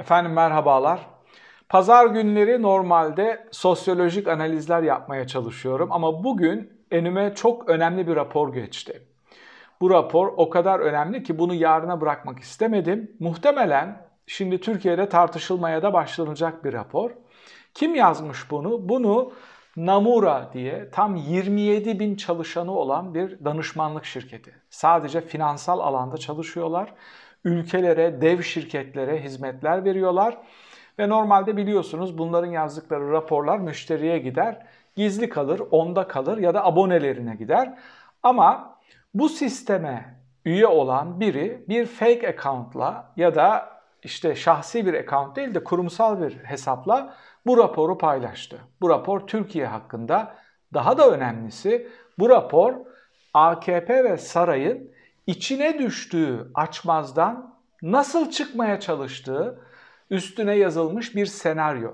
Efendim merhabalar. Pazar günleri normalde sosyolojik analizler yapmaya çalışıyorum ama bugün önüme çok önemli bir rapor geçti. Bu rapor o kadar önemli ki bunu yarına bırakmak istemedim. Muhtemelen şimdi Türkiye'de tartışılmaya da başlanacak bir rapor. Kim yazmış bunu? Bunu Namura diye tam 27 bin çalışanı olan bir danışmanlık şirketi. Sadece finansal alanda çalışıyorlar. Ülkelere, dev şirketlere hizmetler veriyorlar. Ve normalde biliyorsunuz bunların yazdıkları raporlar müşteriye gider. Gizli kalır, onda kalır ya da abonelerine gider. Ama bu sisteme üye olan biri bir fake account'la ya da işte şahsi bir account değil de kurumsal bir hesapla bu raporu paylaştı. Bu rapor Türkiye hakkında daha da önemlisi bu rapor AKP ve sarayın içine düştüğü açmazdan nasıl çıkmaya çalıştığı üstüne yazılmış bir senaryo.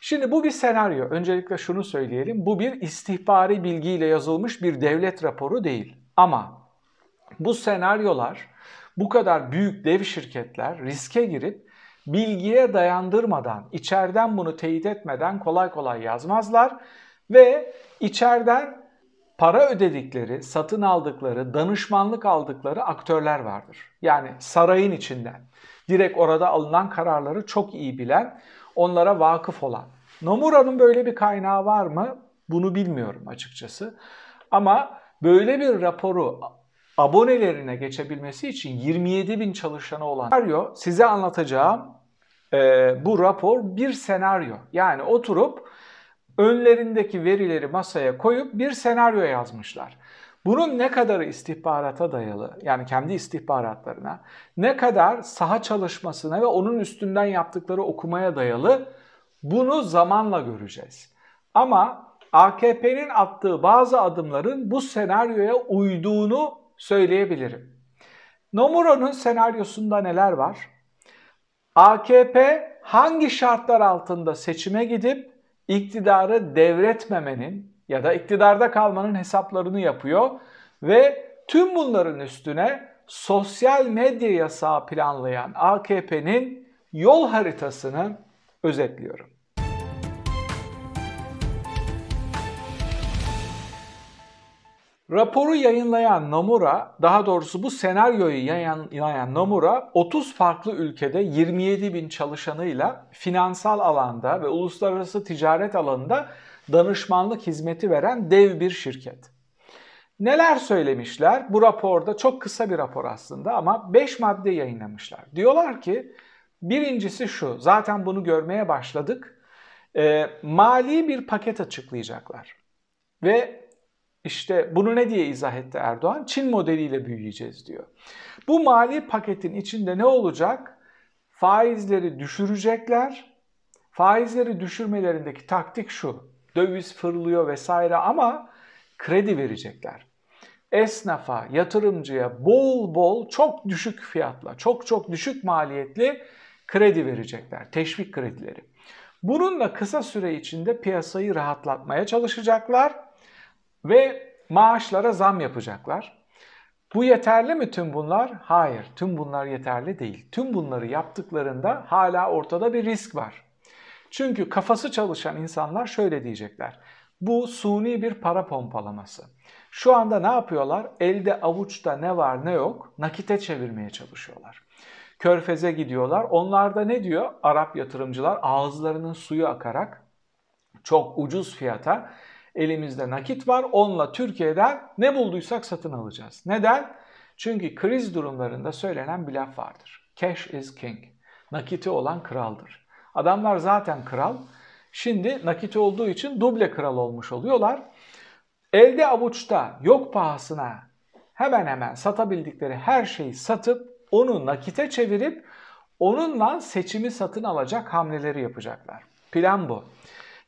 Şimdi bu bir senaryo. Öncelikle şunu söyleyelim. Bu bir istihbari bilgiyle yazılmış bir devlet raporu değil. Ama bu senaryolar bu kadar büyük dev şirketler riske girip bilgiye dayandırmadan, içeriden bunu teyit etmeden kolay kolay yazmazlar ve içeriden para ödedikleri, satın aldıkları, danışmanlık aldıkları aktörler vardır. Yani sarayın içinden direkt orada alınan kararları çok iyi bilen, onlara vakıf olan. Nomura'nın böyle bir kaynağı var mı? Bunu bilmiyorum açıkçası. Ama böyle bir raporu abonelerine geçebilmesi için 27 bin çalışanı olan senaryo size anlatacağım e, bu rapor bir senaryo. Yani oturup önlerindeki verileri masaya koyup bir senaryo yazmışlar. Bunun ne kadar istihbarata dayalı yani kendi istihbaratlarına ne kadar saha çalışmasına ve onun üstünden yaptıkları okumaya dayalı bunu zamanla göreceğiz. Ama AKP'nin attığı bazı adımların bu senaryoya uyduğunu söyleyebilirim. Nomura'nın senaryosunda neler var? AKP hangi şartlar altında seçime gidip iktidarı devretmemenin ya da iktidarda kalmanın hesaplarını yapıyor ve tüm bunların üstüne sosyal medya yasağı planlayan AKP'nin yol haritasını özetliyorum. Raporu yayınlayan Nomura, daha doğrusu bu senaryoyu yayınlayan Nomura 30 farklı ülkede 27 bin çalışanıyla finansal alanda ve uluslararası ticaret alanında danışmanlık hizmeti veren dev bir şirket. Neler söylemişler? Bu raporda çok kısa bir rapor aslında ama 5 madde yayınlamışlar. Diyorlar ki birincisi şu, zaten bunu görmeye başladık. E, mali bir paket açıklayacaklar. Ve işte bunu ne diye izah etti Erdoğan? Çin modeliyle büyüyeceğiz diyor. Bu mali paketin içinde ne olacak? Faizleri düşürecekler. Faizleri düşürmelerindeki taktik şu. Döviz fırlıyor vesaire ama kredi verecekler. Esnafa, yatırımcıya bol bol çok düşük fiyatla, çok çok düşük maliyetli kredi verecekler. Teşvik kredileri. Bununla kısa süre içinde piyasayı rahatlatmaya çalışacaklar ve maaşlara zam yapacaklar. Bu yeterli mi tüm bunlar? Hayır, tüm bunlar yeterli değil. Tüm bunları yaptıklarında hala ortada bir risk var. Çünkü kafası çalışan insanlar şöyle diyecekler. Bu suni bir para pompalaması. Şu anda ne yapıyorlar? Elde avuçta ne var ne yok nakite çevirmeye çalışıyorlar. Körfeze gidiyorlar. Onlar da ne diyor? Arap yatırımcılar ağızlarının suyu akarak çok ucuz fiyata Elimizde nakit var. Onunla Türkiye'den ne bulduysak satın alacağız. Neden? Çünkü kriz durumlarında söylenen bir laf vardır. Cash is king. Nakiti olan kraldır. Adamlar zaten kral. Şimdi nakiti olduğu için duble kral olmuş oluyorlar. Elde avuçta yok pahasına hemen hemen satabildikleri her şeyi satıp onu nakite çevirip onunla seçimi satın alacak hamleleri yapacaklar. Plan bu.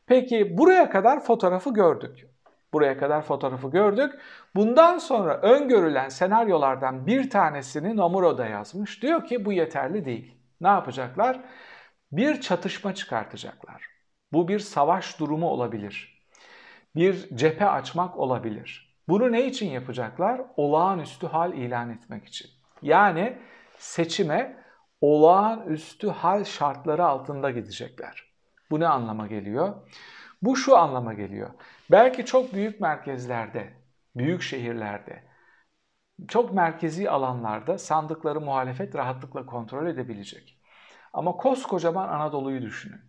Peki buraya kadar fotoğrafı gördük. Buraya kadar fotoğrafı gördük. Bundan sonra öngörülen senaryolardan bir tanesini Nomura yazmış. Diyor ki bu yeterli değil. Ne yapacaklar? Bir çatışma çıkartacaklar. Bu bir savaş durumu olabilir. Bir cephe açmak olabilir. Bunu ne için yapacaklar? Olağanüstü hal ilan etmek için. Yani seçime olağanüstü hal şartları altında gidecekler. Bu ne anlama geliyor? Bu şu anlama geliyor. Belki çok büyük merkezlerde, büyük şehirlerde, çok merkezi alanlarda sandıkları muhalefet rahatlıkla kontrol edebilecek. Ama koskocaman Anadolu'yu düşünün.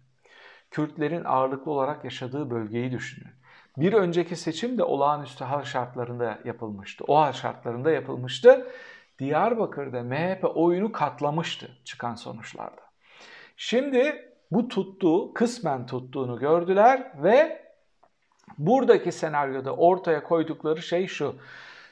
Kürtlerin ağırlıklı olarak yaşadığı bölgeyi düşünün. Bir önceki seçim de olağanüstü hal şartlarında yapılmıştı. O hal şartlarında yapılmıştı. Diyarbakır'da MHP oyunu katlamıştı çıkan sonuçlarda. Şimdi bu tuttuğu, kısmen tuttuğunu gördüler ve buradaki senaryoda ortaya koydukları şey şu.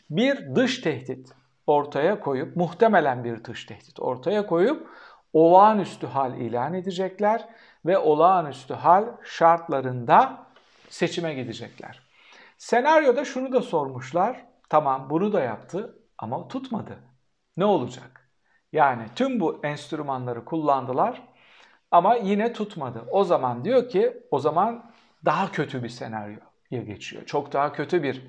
Bir dış tehdit ortaya koyup, muhtemelen bir dış tehdit ortaya koyup olağanüstü hal ilan edecekler ve olağanüstü hal şartlarında seçime gidecekler. Senaryoda şunu da sormuşlar. Tamam bunu da yaptı ama tutmadı. Ne olacak? Yani tüm bu enstrümanları kullandılar ama yine tutmadı. O zaman diyor ki o zaman daha kötü bir senaryoya geçiyor. Çok daha kötü bir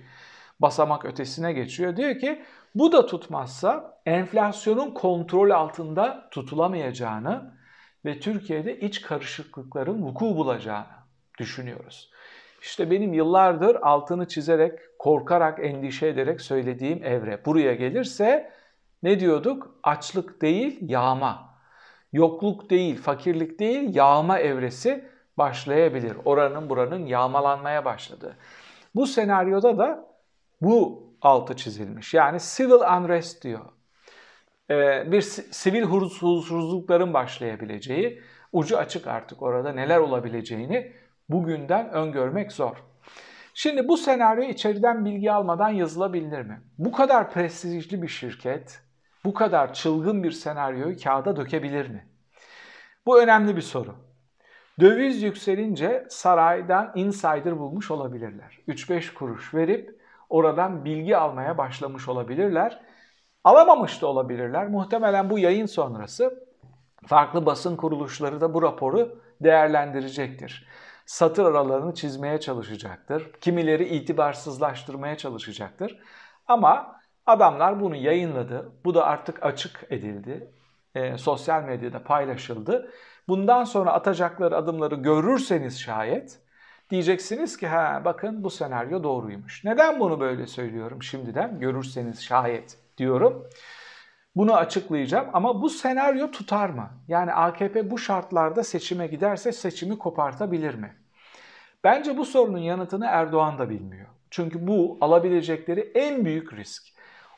basamak ötesine geçiyor. Diyor ki bu da tutmazsa enflasyonun kontrol altında tutulamayacağını ve Türkiye'de iç karışıklıkların vuku bulacağını düşünüyoruz. İşte benim yıllardır altını çizerek, korkarak, endişe ederek söylediğim evre. Buraya gelirse ne diyorduk? Açlık değil, yağma. Yokluk değil, fakirlik değil, yağma evresi başlayabilir. Oranın buranın yağmalanmaya başladı. Bu senaryoda da bu altı çizilmiş. Yani civil unrest diyor. Ee, bir sivil huzursuzlukların başlayabileceği, ucu açık artık orada neler olabileceğini bugünden öngörmek zor. Şimdi bu senaryo içeriden bilgi almadan yazılabilir mi? Bu kadar prestijli bir şirket bu kadar çılgın bir senaryoyu kağıda dökebilir mi? Bu önemli bir soru. Döviz yükselince saraydan insider bulmuş olabilirler. 3-5 kuruş verip oradan bilgi almaya başlamış olabilirler. Alamamış da olabilirler. Muhtemelen bu yayın sonrası farklı basın kuruluşları da bu raporu değerlendirecektir. Satır aralarını çizmeye çalışacaktır. Kimileri itibarsızlaştırmaya çalışacaktır. Ama adamlar bunu yayınladı. Bu da artık açık edildi. E, sosyal medyada paylaşıldı. Bundan sonra atacakları adımları görürseniz şayet diyeceksiniz ki ha bakın bu senaryo doğruymuş. Neden bunu böyle söylüyorum şimdiden? Görürseniz şayet diyorum. Bunu açıklayacağım ama bu senaryo tutar mı? Yani AKP bu şartlarda seçime giderse seçimi kopartabilir mi? Bence bu sorunun yanıtını Erdoğan da bilmiyor. Çünkü bu alabilecekleri en büyük risk.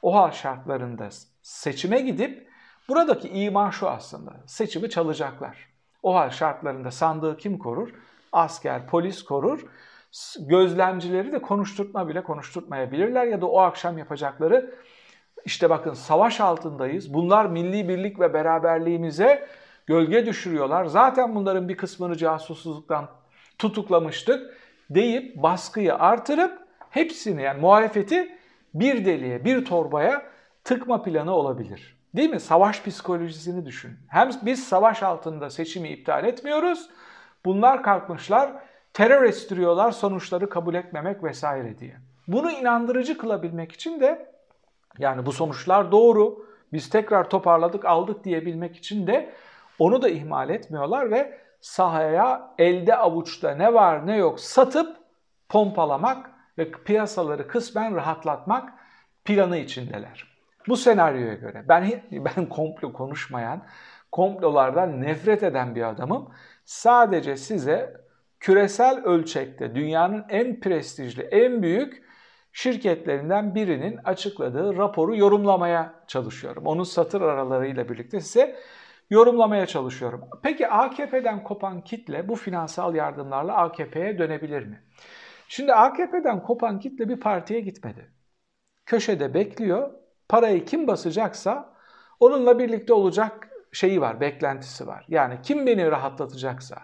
O hal şartlarında seçime gidip buradaki iman şu aslında. Seçimi çalacaklar. O hal şartlarında sandığı kim korur? Asker, polis korur. Gözlemcileri de konuşturtma bile konuşturtmayabilirler ya da o akşam yapacakları işte bakın savaş altındayız. Bunlar milli birlik ve beraberliğimize gölge düşürüyorlar. Zaten bunların bir kısmını casusluktan tutuklamıştık deyip baskıyı artırıp hepsini yani muhalefeti bir deliğe, bir torbaya tıkma planı olabilir. Değil mi? Savaş psikolojisini düşün. Hem biz savaş altında seçimi iptal etmiyoruz. Bunlar kalkmışlar terör estiriyorlar sonuçları kabul etmemek vesaire diye. Bunu inandırıcı kılabilmek için de yani bu sonuçlar doğru. Biz tekrar toparladık, aldık diyebilmek için de onu da ihmal etmiyorlar ve sahaya elde avuçta ne var ne yok satıp pompalamak ve piyasaları kısmen rahatlatmak planı içindeler. Bu senaryoya göre ben ben komplo konuşmayan, komplolardan nefret eden bir adamım. Sadece size küresel ölçekte dünyanın en prestijli, en büyük şirketlerinden birinin açıkladığı raporu yorumlamaya çalışıyorum. Onun satır aralarıyla birlikte size yorumlamaya çalışıyorum. Peki AKP'den kopan kitle bu finansal yardımlarla AKP'ye dönebilir mi? Şimdi AKP'den kopan kitle bir partiye gitmedi. Köşede bekliyor. Parayı kim basacaksa onunla birlikte olacak şeyi var, beklentisi var. Yani kim beni rahatlatacaksa,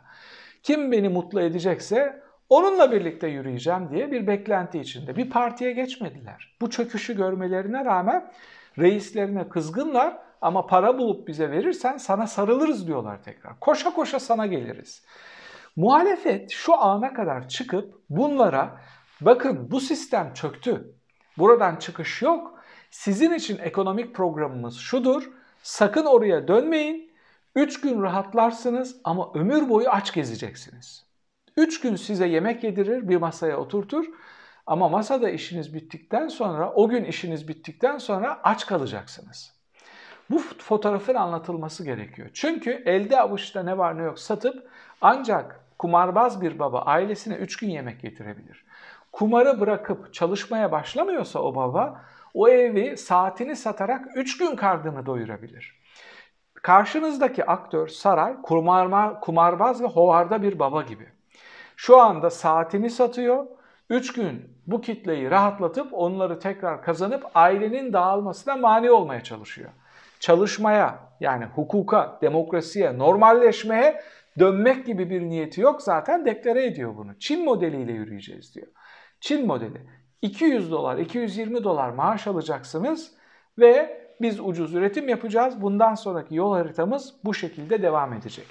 kim beni mutlu edecekse onunla birlikte yürüyeceğim diye bir beklenti içinde. Bir partiye geçmediler. Bu çöküşü görmelerine rağmen reislerine kızgınlar ama para bulup bize verirsen sana sarılırız diyorlar tekrar. Koşa koşa sana geliriz. Muhalefet şu ana kadar çıkıp bunlara bakın bu sistem çöktü. Buradan çıkış yok. Sizin için ekonomik programımız şudur. Sakın oraya dönmeyin. 3 gün rahatlarsınız ama ömür boyu aç gezeceksiniz. 3 gün size yemek yedirir, bir masaya oturtur ama masada işiniz bittikten sonra, o gün işiniz bittikten sonra aç kalacaksınız. Bu fotoğrafın anlatılması gerekiyor. Çünkü elde avuçta ne var ne yok satıp ancak kumarbaz bir baba ailesine 3 gün yemek getirebilir. Kumarı bırakıp çalışmaya başlamıyorsa o baba o evi saatini satarak 3 gün karnını doyurabilir. Karşınızdaki aktör Saray kumarma, kumarbaz ve hovarda bir baba gibi. Şu anda saatini satıyor. 3 gün bu kitleyi rahatlatıp onları tekrar kazanıp ailenin dağılmasına mani olmaya çalışıyor. Çalışmaya yani hukuka, demokrasiye, normalleşmeye dönmek gibi bir niyeti yok zaten deklare ediyor bunu. Çin modeliyle yürüyeceğiz diyor. Çin modeli 200 dolar, 220 dolar maaş alacaksınız ve biz ucuz üretim yapacağız. Bundan sonraki yol haritamız bu şekilde devam edecek.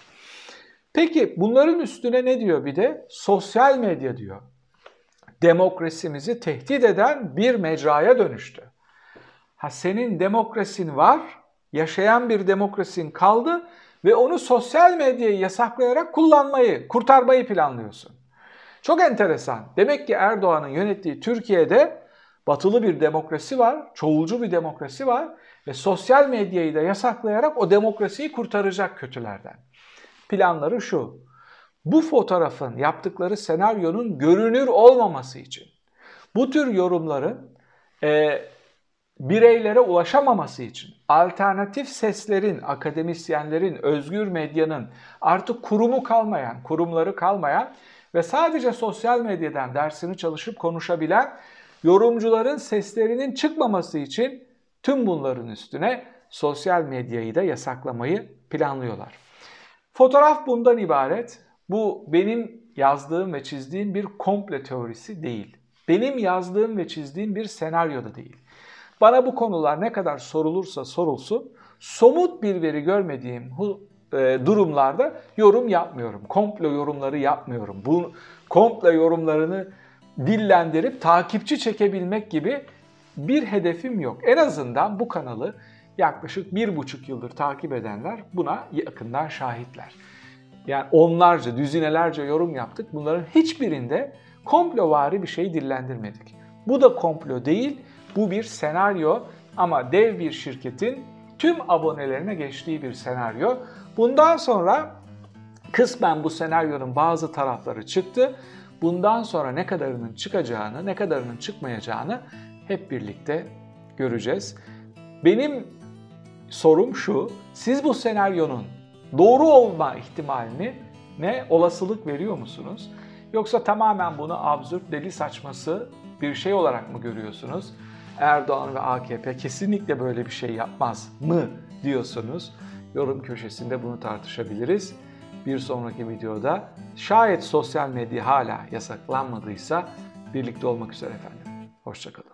Peki bunların üstüne ne diyor bir de? Sosyal medya diyor. Demokrasimizi tehdit eden bir mecraya dönüştü. Ha senin demokrasin var, yaşayan bir demokrasin kaldı ve onu sosyal medyayı yasaklayarak kullanmayı, kurtarmayı planlıyorsun. Çok enteresan. Demek ki Erdoğan'ın yönettiği Türkiye'de batılı bir demokrasi var, çoğulcu bir demokrasi var ve sosyal medyayı da yasaklayarak o demokrasiyi kurtaracak kötülerden. Planları şu. Bu fotoğrafın yaptıkları senaryonun görünür olmaması için bu tür yorumların e, bireylere ulaşamaması için alternatif seslerin, akademisyenlerin, özgür medyanın artık kurumu kalmayan, kurumları kalmayan ve sadece sosyal medyadan dersini çalışıp konuşabilen yorumcuların seslerinin çıkmaması için tüm bunların üstüne sosyal medyayı da yasaklamayı planlıyorlar. Fotoğraf bundan ibaret. Bu benim yazdığım ve çizdiğim bir komple teorisi değil. Benim yazdığım ve çizdiğim bir senaryo da değil. Bana bu konular ne kadar sorulursa sorulsun, somut bir veri görmediğim e, durumlarda yorum yapmıyorum. Komple yorumları yapmıyorum. Bu komple yorumlarını dillendirip takipçi çekebilmek gibi bir hedefim yok. En azından bu kanalı yaklaşık bir buçuk yıldır takip edenler buna yakından şahitler. Yani onlarca, düzinelerce yorum yaptık. Bunların hiçbirinde komplovari bir şey dillendirmedik. Bu da komplo değil, bu bir senaryo ama dev bir şirketin tüm abonelerine geçtiği bir senaryo. Bundan sonra kısmen bu senaryonun bazı tarafları çıktı. Bundan sonra ne kadarının çıkacağını, ne kadarının çıkmayacağını hep birlikte göreceğiz. Benim sorum şu, siz bu senaryonun doğru olma ihtimalini ne olasılık veriyor musunuz? Yoksa tamamen bunu absürt, deli saçması bir şey olarak mı görüyorsunuz? Erdoğan ve AKP kesinlikle böyle bir şey yapmaz mı diyorsunuz? Yorum köşesinde bunu tartışabiliriz. Bir sonraki videoda şayet sosyal medya hala yasaklanmadıysa birlikte olmak üzere efendim. Hoşçakalın.